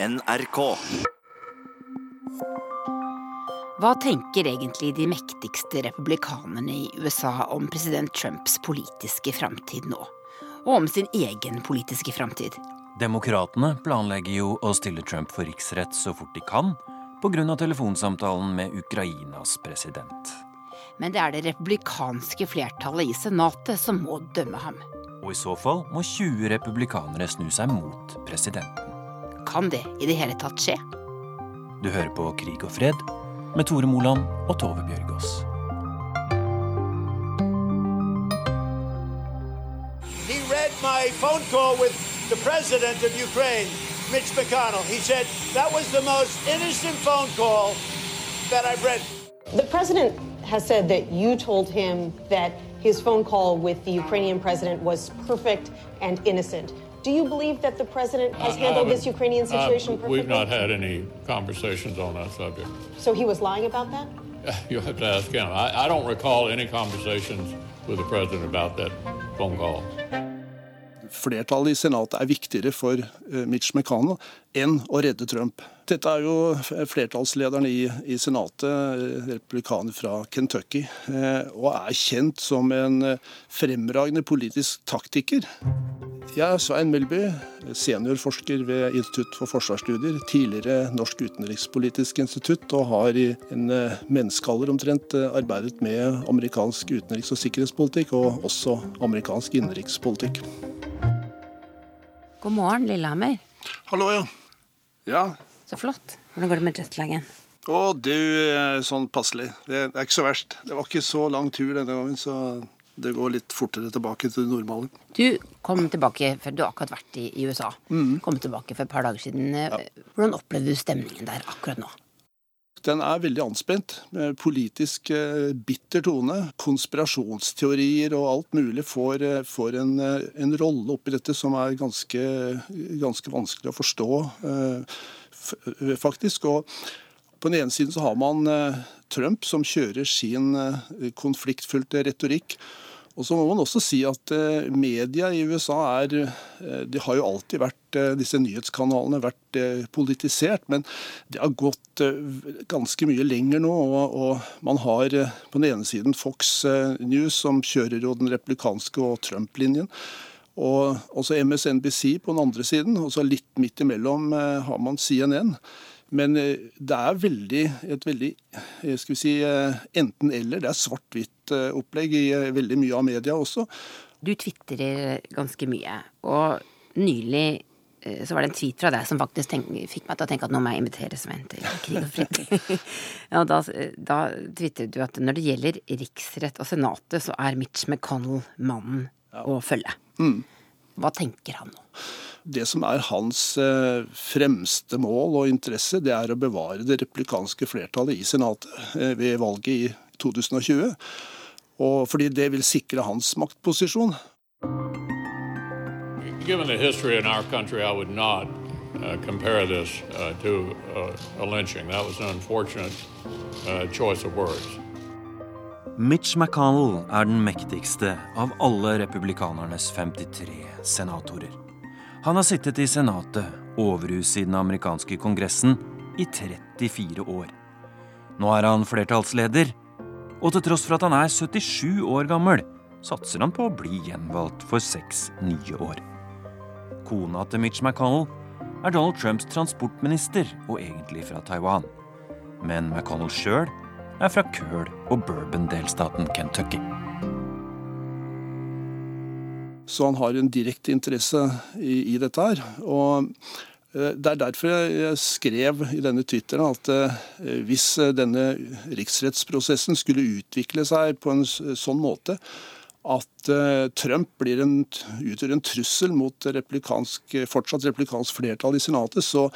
NRK. Hva tenker egentlig de mektigste republikanerne i USA om president Trumps politiske framtid nå? Og om sin egen politiske framtid? Demokratene planlegger jo å stille Trump for riksrett så fort de kan, pga. telefonsamtalen med Ukrainas president. Men det er det republikanske flertallet i Senatet som må dømme ham. Og i så fall må 20 republikanere snu seg mot presidenten. Kan det i det hele tatt skje? Du hører på Krig og fred med Tore Moland og Tove Bjørgaas. He read my phone call with the president of Ukraine, Mitch McConnell. He said that was the most innocent phone call that I've read. The president has said that you told him that his phone call with the Ukrainian president was perfect and innocent. Do you believe that the president has I handled this Ukrainian situation perfectly? We've not had any conversations on that subject. So he was lying about that? You have to ask him. I, I don't recall any conversations with the president about that phone call. flertallet i Senatet er viktigere for eh, Mitch McConnell enn å redde Trump. Dette er jo flertallslederen i, i Senatet, eh, republikaner fra Kentucky, eh, og er kjent som en eh, fremragende politisk taktiker. Jeg er Svein Melby, seniorforsker ved Institutt for forsvarsstudier, tidligere Norsk utenrikspolitisk institutt, og har i en eh, menneskealder omtrent eh, arbeidet med amerikansk utenriks- og sikkerhetspolitikk, og også amerikansk innenrikspolitikk. God morgen, Lillehammer. Hallo, ja. Ja. Så flott. Hvordan går det med jetlagen? Å, du, eh, sånn passelig. Det er ikke så verst. Det var ikke så lang tur denne gangen, så det går litt fortere tilbake til det normale. Du kom tilbake, for du har akkurat vært i, USA. USA. Kom tilbake for et par dager siden. Hvordan opplevde du stemningen der akkurat nå? Den er veldig anspent. med Politisk eh, bitter tone. Konspirasjonsteorier og alt mulig får, eh, får en, eh, en rolle oppi dette som er ganske, ganske vanskelig å forstå, faktisk. Og på den ene siden så har man Trump som kjører sin konfliktfylte retorikk. Og så må man også si at eh, media i USA er eh, De har jo alltid vært eh, Disse nyhetskanalene vært politisert, men det har gått ganske mye lenger nå. Og, og man har på den ene siden Fox News, som kjører jo den replikanske og Trump-linjen. Og også MSNBC på den andre siden, og så litt midt imellom har man CNN. Men eh, det er veldig, et veldig eh, skal vi si, eh, enten-eller. Det er svart-hvitt eh, opplegg i veldig mye av media også. Du tvitrer ganske mye, og nylig så var det en tweet fra deg som faktisk tenk, fikk meg til å tenke at nå må jeg invitere Svein til krig og fred. ja, da, da tvitret du at når det gjelder riksrett og senatet, så er Mitch McConnell mannen å følge. Hva tenker han nå? Det som er hans eh, fremste mål og interesse, det er å bevare det replikanske flertallet i Senatet eh, ved valget i 2020. Og fordi det vil sikre hans maktposisjon. Given the history in our country, I would not uh, compare this uh, to uh, a lynching. That was an unfortunate uh, choice of words. Mitch McConnell er den mektigste av alle republikanernes 53 senatorer. Han har sittet i Senatet, overhuset i den amerikanske kongressen, i 34 år. Nå er han flertallsleder, og til tross for at han er 77 år gammel, satser han på å bli gjenvalgt for seks nye år. Kona til Mitch McConnell er Donald Trumps transportminister og egentlig fra Taiwan. Men McConnell sjøl er fra Køl og Bourbon-delstaten Kentucky. Så han har en direkte interesse i, i dette her. Og eh, det er derfor jeg skrev i denne Twitteren at eh, hvis denne riksrettsprosessen skulle utvikle seg på en sånn måte at eh, Trump blir en, utgjør en trussel mot replikansk, fortsatt replikansk flertall i Senatet, så,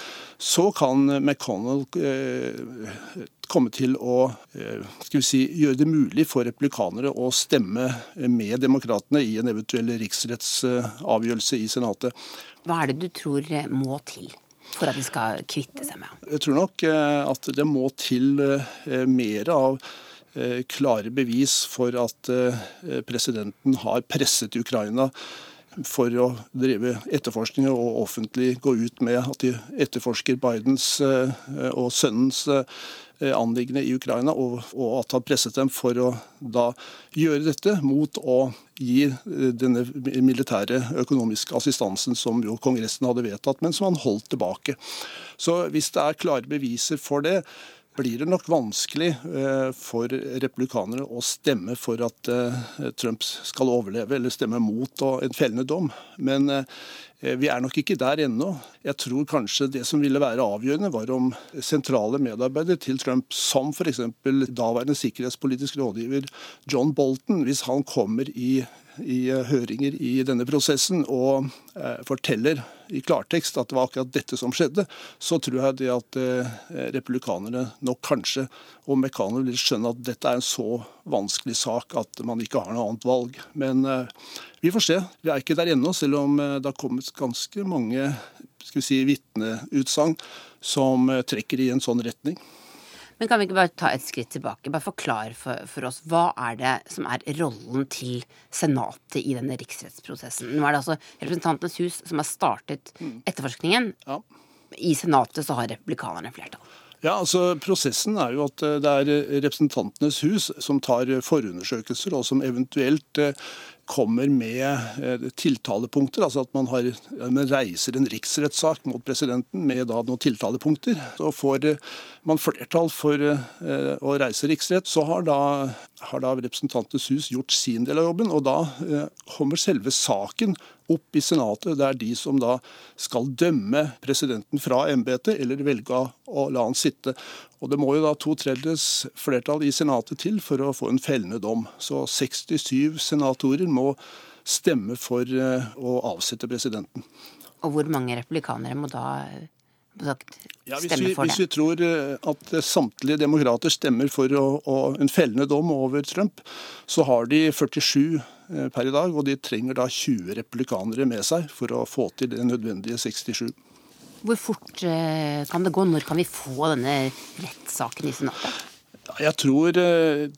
så kan McConnell eh, komme til å eh, skal vi si, gjøre det mulig for replikanere å stemme med demokratene i en eventuell riksrettsavgjørelse i Senatet. Hva er det du tror må til for at de skal kvitte seg med? Jeg tror nok eh, at det må til eh, mer av klare bevis for at eh, presidenten har presset Ukraina for å drive etterforskning og offentlig gå ut med at de etterforsker Bidens og sønnens anliggende i Ukraina, og at han presset dem for å da gjøre dette mot å gi denne militære økonomiske assistansen som jo Kongressen hadde vedtatt, men som han holdt tilbake. Så hvis det er klare beviser for det, blir det nok vanskelig eh, for republikanere å stemme for at eh, Trump skal overleve, eller stemme mot en fellende dom. Men eh, vi er nok ikke der ennå. Jeg tror kanskje det som ville være avgjørende, var om sentrale medarbeidere til Trump, som f.eks. daværende sikkerhetspolitisk rådgiver John Bolton, hvis han kommer i i eh, høringer i denne prosessen og eh, forteller i klartekst at det var akkurat dette som skjedde, så tror jeg det at eh, republikanerne nok kanskje, og McConnell, vil skjønne at dette er en så vanskelig sak at man ikke har noe annet valg. Men vi får se. Vi er ikke der ennå, selv om det har kommet ganske mange skal si, vitneutsagn som trekker i en sånn retning. Men kan vi ikke bare ta et skritt tilbake? Bare forklar for, for, oss. Hva er det som er rollen til Senatet i denne riksrettsprosessen? Nå er det altså Representantenes hus som har startet mm. etterforskningen. Ja. I Senatet så har republikanerne flertall. Ja, altså Prosessen er jo at eh, det er Representantenes hus som tar forundersøkelser, og som eventuelt eh, kommer med eh, tiltalepunkter, altså at man, har, man reiser en riksrettssak mot presidenten med da noen tiltalepunkter. Så får eh, man flertall for eh, å reise riksrett, så har da, har da Representantenes hus gjort sin del av jobben. Og da kommer selve saken opp i Senatet. Det er de som da skal dømme presidenten fra embetet, eller velge å la han sitte. Og Det må jo da to tredjedels flertall i Senatet til for å få en fellende dom. Så 67 senatorer må stemme for eh, å avsette presidenten. Og hvor mange republikanere må da sagt, ja, hvis, vi, hvis vi, tror eh, at samtlige demokrater stemmer for å, å, en fellende dom over Trump, så har de 47 eh, per i dag, og de trenger da 20 republikanere med seg for å få til det nødvendige 67. Hvor fort eh, kan det gå? Når kan vi få denne rettssaken i Senatet? Jeg tror eh,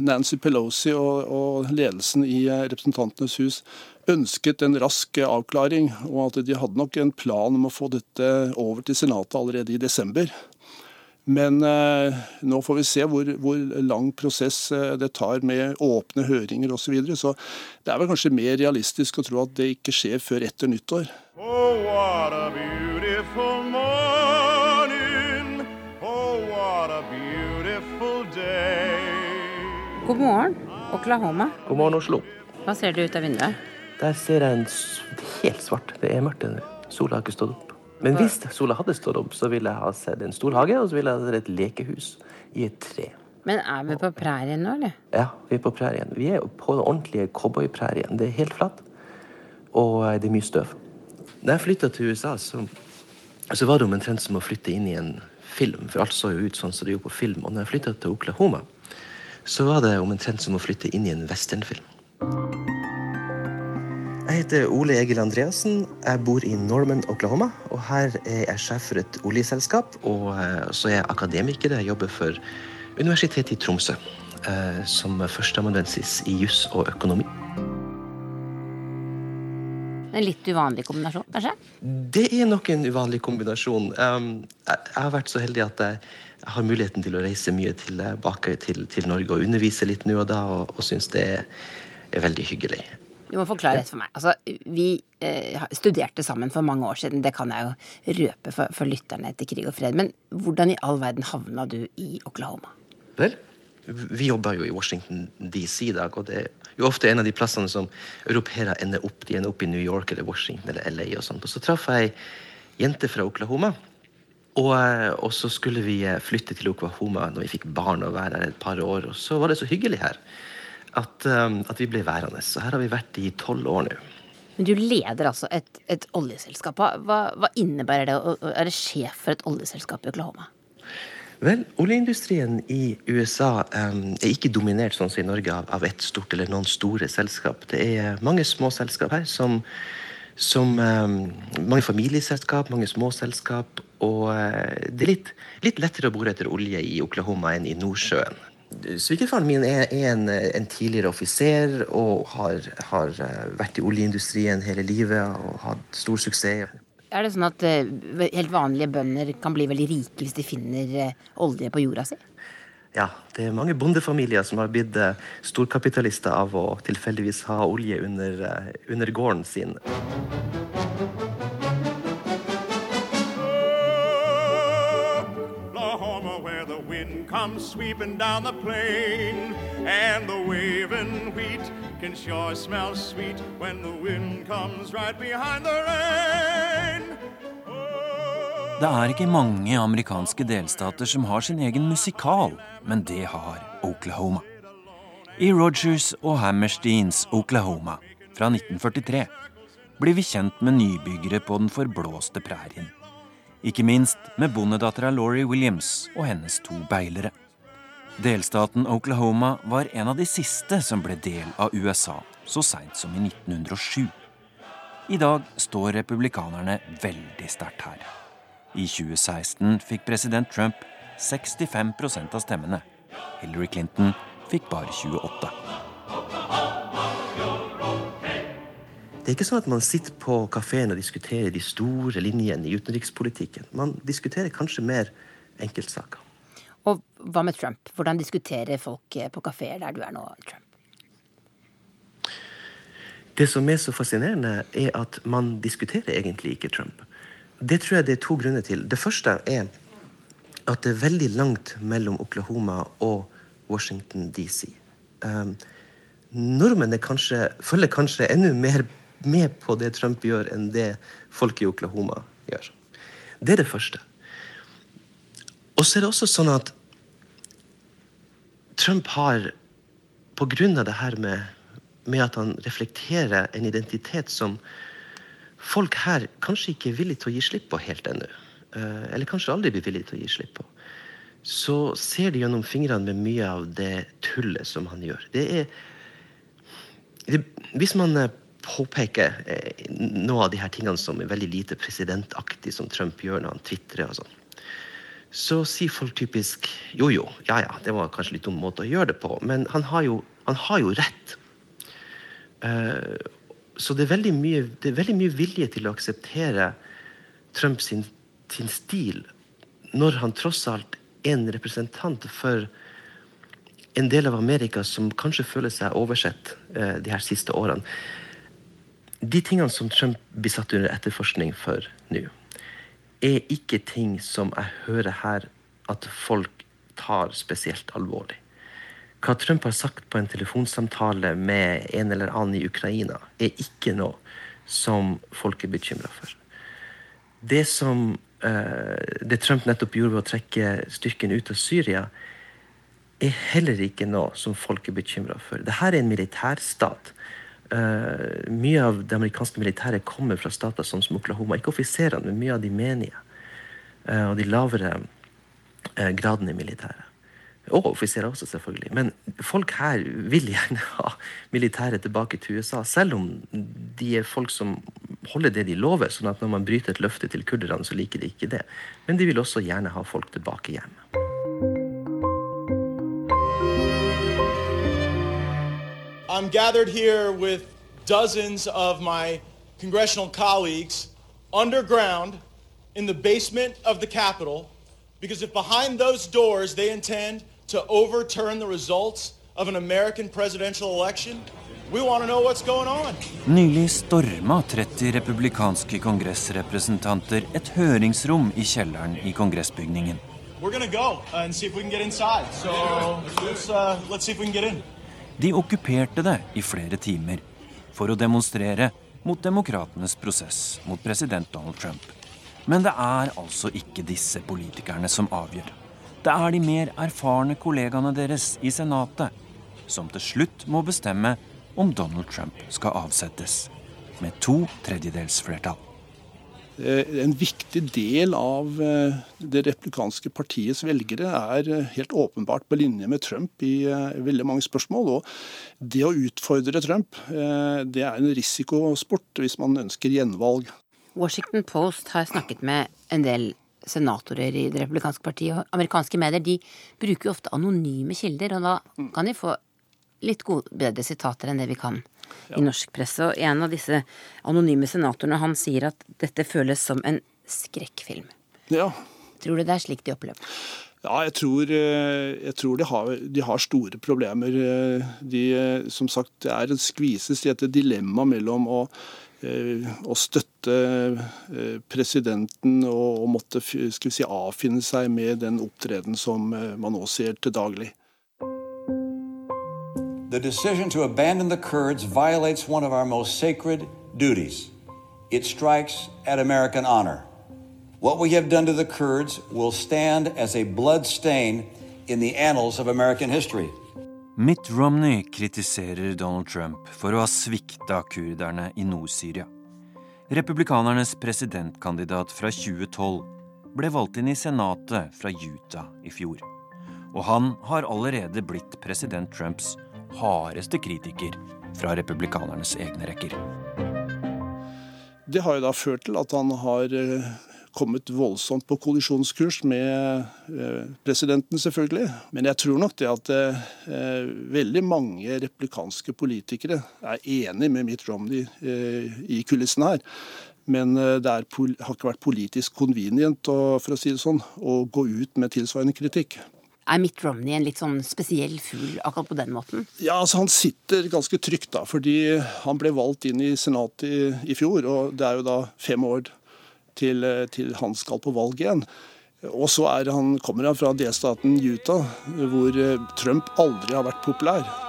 Nancy Pelosi og ledelsen i eh, Representantenes hus ønsket en rask avklaring, og at de hadde nok en plan om å få dette over til Senatet allerede i desember. Men eh, nå får vi se hvor, hvor, lang prosess det tar med åpne høringer osv. Så, videre. så det er vel kanskje mer realistisk å tro at det ikke skjer før etter nyttår. Oh, what a beautiful morning. Oh, what a beautiful day. God morgen, Oklahoma. God morgen, Oslo. Hva ser du ut av vinduet? Der ser jeg en helt svart. Det er mørkt. Sola har ikke stått opp. Men hvis sola hadde stått opp, så ville jeg ha sett en stor hage, og så ville jeg ha sett et lekehus i et tre. Men er vi på prærien nå, eller? Ja, vi er på prærien. Vi er på den ordentlige cowboyprærien. Det er helt flatt, og det er mye støv. Da jeg flytta til USA, så, så, var det omtrent som å flytte inn i en film. For alt så jo ut sånn som det gjorde på film. Og når jeg flytta til Oklahoma, så var det omtrent som å flytte inn i en westernfilm. Jeg heter Ole Egil Andreassen. Jeg bor i Norman, Oklahoma. Og her er jeg sjef for et oljeselskap. Og eh, så er jeg akademiker. Jeg jobber for Universitetet i Tromsø eh, som førsteamanuensis i juss og økonomi. En litt uvanlig kombinasjon, kanskje? Det er nok en uvanlig kombinasjon. Um, jeg har vært så heldig at jeg, har muligheten til å reise mye tilbake til, til Norge og undervise litt nå og da, og, og syns det er, veldig hyggelig. Du må forklare rett for meg. Altså, vi eh, studerte sammen for mange år siden. Det kan jeg jo røpe for, for lytterne etter krig og fred. Men hvordan i all verden havna du i Oklahoma? Vel, vi jobber jo i Washington DC i dag, og det er jo ofte en av de plassene som europeere ender opp. De ender opp i New York eller Washington eller LA og sånt. Og så traff jeg ei jente fra Oklahoma. Og, eh, og, så skulle vi eh, flytte til Oklahoma når vi fikk barn og være her et par år. Og så var det så hyggelig her at, um, at vi ble værende. Så her har vi vært i tolv år nå. Men du leder altså et, et oljeselskap. Hva, hva innebærer det å være sjef for et oljeselskap i Oklahoma? Vel, oljeindustrien i USA um, er ikke dominert sånn som i Norge av, av ett stort eller noen store selskap. Det er mange små selskap her som, som um, Mange familieselskap, mange små selskap. Og uh, det er litt, litt lettere å bore etter olje i Oklahoma enn i Nordsjøen. Svigerfaren min er, en, en, tidligere offiser og har, har, vært i oljeindustrien hele livet og hatt stor suksess. Er det sånn at helt vanlige bønder kan bli veldig rike hvis de finner olje på jorda si? Ja, det er mange bondefamilier som har blitt storkapitalister av å tilfeldigvis ha olje under, under gården sin. comes sweeping down the plain, and the waving wheat can sure smell sweet when the wind comes right behind the rain. Det er ikke mange amerikanske delstater som har sin egen musikal, men det har Oklahoma. I Rogers og Hammersteins Oklahoma fra 1943 blir vi kjent med nybyggere på den forblåste prærien. Ikke minst med bondedattera Laurie Williams og hennes to beilere. Delstaten Oklahoma var en av de siste som ble del av USA så seint som i 1907. I dag står republikanerne veldig sterkt her. I 2016 fikk president Trump 65% av stemmene. Hillary Clinton fikk bare 28. Det er ikke sånn at man sitter på kafeen og diskuterer de store linjene i utenrikspolitikken. Man diskuterer kanskje mer enkeltsaker. Og hva med Trump? Hvordan diskuterer folk på kafeer der du er nå, Trump? Det som er så fascinerende, er at man diskuterer egentlig ikke Trump. Det tror jeg det er to grunner til. Det første er at det er veldig langt mellom Oklahoma og Washington DC. Um, nordmenn kanskje, følger kanskje enda mer med på det Trump gjør, enn det folk i Oklahoma gjør. Det er det første. Og så er det også sånn at Trump har, av det her med, med at han reflekterer en identitet som folk her kanskje ikke er villige til å gi slipp på helt ennå, eh, eller kanskje aldri blir villige til å gi slipp på, så ser de gjennom fingrene med mye av det tullet som han gjør. Det er det, Hvis man påpeker påpeke eh, noe av de her tingene som er veldig lite presidentaktig, som Trump gjør når han tvitrer og sånn. Så sier folk typisk jo jo, ja ja, det var kanskje litt dum måte å gjøre det på, men han har jo, han har jo rett. Uh, så det er, mye, det er veldig mye vilje til å akseptere Trump sin, sin stil, når han tross alt er en representant for en del av Amerika som kanskje føler seg oversett uh, de her siste årene de tingene som Trump blir satt under etterforskning for nå, er ikke ting som jeg hører her at folk tar spesielt alvorlig. Hva Trump har sagt på en telefonsamtale med en eller annen i Ukraina, er ikke noe som folk er bekymra for. Det som uh, det Trump nettopp gjorde ved å trekke styrken ut av Syria, er heller ikke noe som folk er bekymra for. Dette er en militærstat Uh, mye av det amerikanske militæret kommer fra stater som, Oklahoma. Ikke offiserene, men mye av de menige. Uh, og de lavere uh, gradene i militæret. Og offiserer også, selvfølgelig. Men folk her vil gjerne ha militæret tilbake til USA, selv om de er folk som holder det de lover. sånn at når man bryter et løfte til kurderne, så liker de ikke det. Men de vil også gjerne ha folk tilbake hjem. I'm gathered here with dozens of my congressional colleagues underground in the basement of the Capitol because if behind those doors they intend to overturn the results of an American presidential election, we want to know what's going on. Nylig storma 30 republikanske kongressrepresentanter et høringsrom i kjelleren i kongressbygningen. We're going to go and see if we can get inside. So let's, uh, let's see if we can get in. De okkuperte det i flere timer for å demonstrere mot demokratenes prosess mot president Donald Trump. Men det er altså ikke disse politikerne som avgjør. Det er de mer erfarne kollegaene deres i Senatet som til slutt må bestemme om Donald Trump skal avsettes, med to tredjedels flertall. Eh, en viktig del av eh, det replikanske partiets velgere er eh, helt åpenbart på linje med Trump i veldig mange spørsmål. Og det å utfordre Trump, det er en risikosport hvis man ønsker gjenvalg. Washington Post har snakket med en del senatorer i Det republikanske partiet og amerikanske medier de bruker jo ofte anonyme kilder, og da kan de få litt bedre sitater enn det vi kan i norsk presse. Og en av disse anonyme senatorene han sier at dette føles som en skrekkfilm. Ja. Tror du det er slik de opplever? Ja, jeg tror, eh, jeg tror de, har, de, har, store problemer. eh, De, eh, som sagt, det er en skvises i et dilemma mellom å, å støtte presidenten og, og måtte skal vi si, avfinne seg med den opptreden som man nå ser til daglig. The decision to abandon the Kurds violates one of our most sacred duties. It strikes at American honor. What we have done to the Kurds will stand as a blood stain in the annals of American history. Mitt Romney kritiserer Donald Trump for å ha svikta kurderne i Nord-Syria. Republikanernes presidentkandidat fra 2012 ble valgt inn i Senatet fra Utah i fjor. Og han har allerede blitt president Trumps hardeste kritiker fra republikanernes egne rekker. Det har jo da ført til at han har kommet voldsomt på kollisjonskurs med presidenten, selvfølgelig. Men jeg tror nok det at eh, veldig mange replikanske politikere er enig med Mitt Romney eh, i kulissene her. Men det er, har ikke vært politisk convenient å, for å si det sånn, å gå ut med tilsvarende kritikk. Er Mitt Romney en litt sånn spesiell fugl akkurat på den måten? Ja, altså Han sitter ganske trygt, da, fordi han ble valgt inn i Senatet i, i fjor. Og det er jo da fem år til, til han skal på valg igjen. Og så han, kommer han fra delstaten Utah, hvor Trump aldri har vært populær.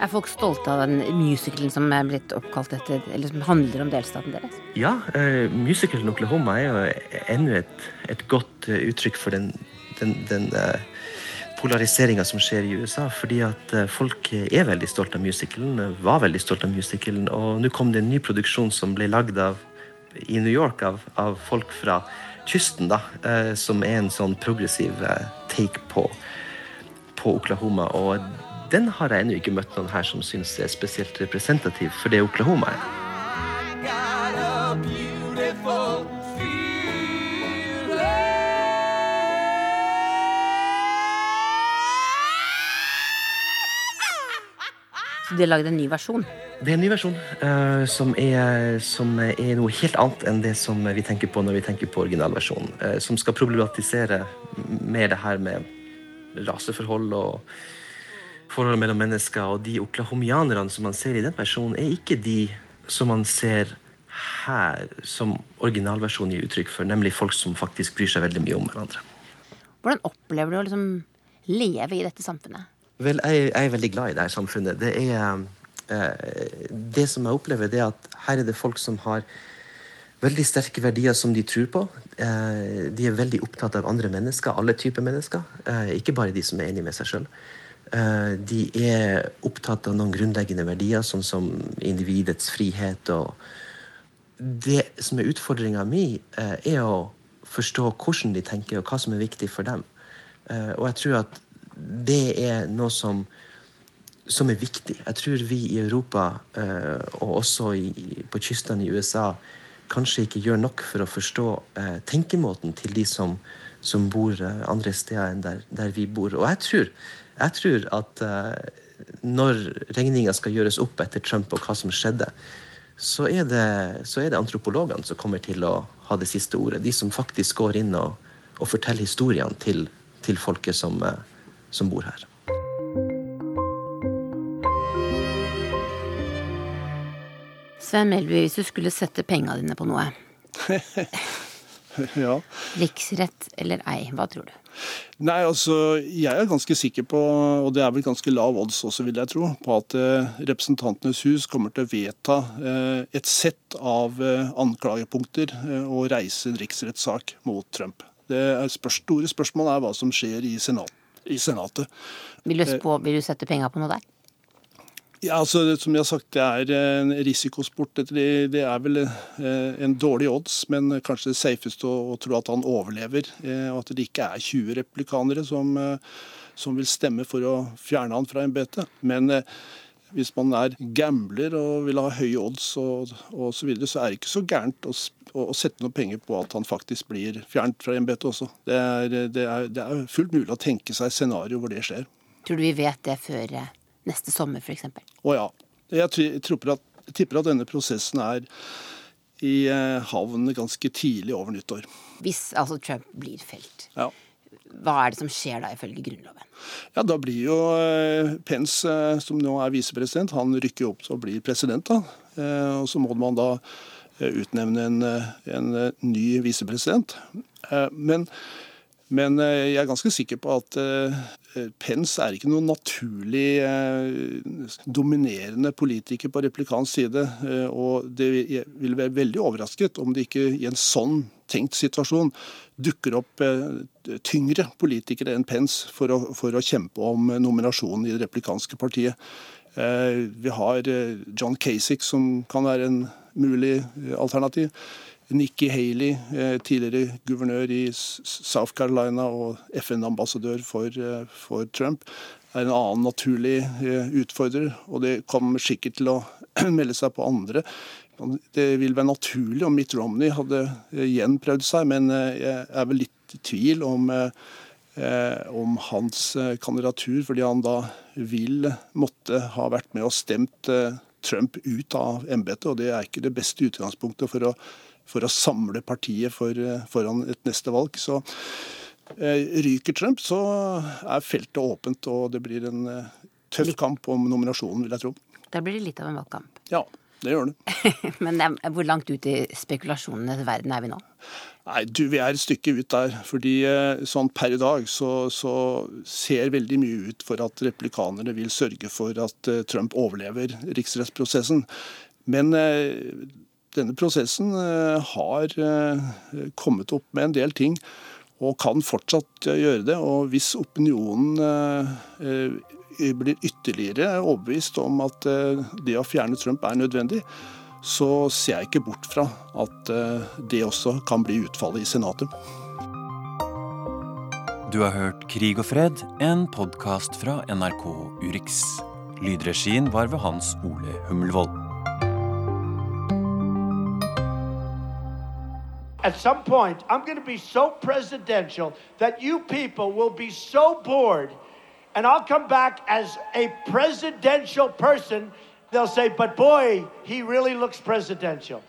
Er folk stolte av den musicalen som er blitt oppkalt etter, eller som handler om delstaten deres? Ja, uh, musicalen Oklahoma er jo enda et, et godt uh, uttrykk for den, den, den uh, polariseringa som skjer i USA. Fordi at folk er veldig stolt av musicalen, var veldig stolt av musicalen. Og nå kom det en ny produksjon som ble lagd i New York av, av folk fra kysten, da, som er en sånn progressiv take på, på Oklahoma. og den har jeg ennå ikke møtt noen her som syns er spesielt representativ for det Oklahoma er. Så de har lagd en ny versjon? Det er en ny versjon uh, som, er, som, er, noe helt annet enn det som vi tenker på når vi tenker på originalversjonen. Uh, som skal problematisere mer det her med raseforhold og forholdet mellom mennesker. Og de oklahomianerne som man ser i den versjonen, er ikke de som man ser her, som originalversjonen gir uttrykk for, nemlig folk som faktisk bryr seg veldig mye om hverandre. Hvordan opplever du å liksom leve i dette samfunnet? Vel, jeg, jeg, er veldig glad i dette samfunnet. Det er eh, Det som jeg opplever, det er at her er det folk som har veldig sterke verdier som de tror på. Eh, de er veldig opptatt av andre mennesker, alle typer mennesker. Eh, ikke bare de som er enige med seg sjøl. De er opptatt av noen grunnleggende verdier, sånn som individets frihet. og Det som er utfordringa mi, er å forstå hvordan de tenker, og hva som er viktig for dem. Og jeg tror at det er noe som, som er viktig. Jeg tror vi i Europa, og også i, på kystene i USA, kanskje ikke gjør nok for å forstå tenkemåten til de som, som bor andre steder enn der, der vi bor. Og jeg tror jeg tror at uh, når regninga skal gjøres opp etter Trump og hva som skjedde, så er, det, så er det antropologene som kommer til å ha det siste ordet. De som faktisk går inn og, og forteller historiene til, til folket som, uh, som bor her. Svein Melby, hvis du skulle sette penga dine på noe ja. Riksrett eller ei, hva tror du? Nei, altså, Jeg er ganske sikker på, og det er vel ganske lav odds også, vil jeg tro, på at eh, Representantenes hus kommer til å vedta eh, et sett av eh, anklagepunkter og reise en riksrettssak mot Trump. Det spørs, store spørsmålet er hva som skjer i, senat, i Senatet. Vil du, spå, vil du sette penga på noe der? Ja, altså, Som jeg har sagt, det er en risikosport. Det, er vel eh, en dårlig odds, men kanskje det safeste å, tro at han overlever. Eh, og at det ikke er 20 replikanere som, eh, som, vil stemme for å fjerne han fra embetet. Men hvis man er gambler og vil ha høye odds og, osv., så videre, så er det ikke så gærent å, å sette noen penger på at han faktisk blir fjernet fra embetet også. Det er, det, er, det er, fullt mulig å tenke seg scenario hvor det skjer. Tror du vi vet det før eh, neste sommer, f.eks.? Å ja. Jeg tipper at, tipper at denne prosessen er i eh, havn ganske tidlig over nyttår. Hvis altså Trump blir felt. Ja. Hva er det som skjer da, ifølge Grunnloven? Ja, Da blir jo eh, Pence, eh, som nå er visepresident, han rykker opp til å bli president. da. Og Så må man da utnevne en, en ny visepresident. Men, men, jeg er ganske sikker på at Pence er ikke noen naturlig dominerende politiker på replikansk side. Og det vil være veldig overrasket om det ikke i en sånn tenkt situasjon dukker opp eh, tyngre politikere enn Pence for å, for å kjempe om nominasjonen i det replikanske partiet. Eh, vi har eh, John Kasich, som kan være en mulig alternativ. Nikki Haley, tidligere guvernør i South Carolina og FN-ambassadør for, for, Trump, er en annen naturlig utfordrer. Og det kommer sikkert til å melde seg på andre. Det vil være naturlig om Mitt Romney hadde eh, igjen prøvd seg, men eh, jeg er vel litt i tvil om, eh, om hans kandidatur, fordi han da vil måtte ha vært med og stemt Trump ut av embetet, og det er ikke det beste utgangspunktet for å, for å samle partiet for, foran et neste valg. Så ryker Trump, så er feltet åpent, og det blir en tøff kamp om nominasjonen, vil jeg tro. Da blir det litt av en valgkamp. Ja. Det gjør det. Men hvor langt ut i spekulasjonenes verden er vi nå? Nei, du, Vi er et stykke ut der. fordi eh, sånn Per i dag så, så ser veldig mye ut for at replikanerne vil sørge for at eh, Trump overlever riksrettsprosessen. Men eh, denne prosessen har kommet opp med en del ting, og kan fortsatt gjøre det. Og hvis opinionen blir ytterligere overbevist om at eh, det å fjerne Trump er nødvendig, så ser jeg ikke bort fra at eh, det også kan bli utfallet i Senatet. Du har hørt Krig og fred, en podkast fra NRK Urix. Lydregien var ved Hans Ole Hummelvold. At some point, I'm going to be so presidential that you people will be so bored and I'll come back as a presidential person. They'll say, but boy, he really looks presidential.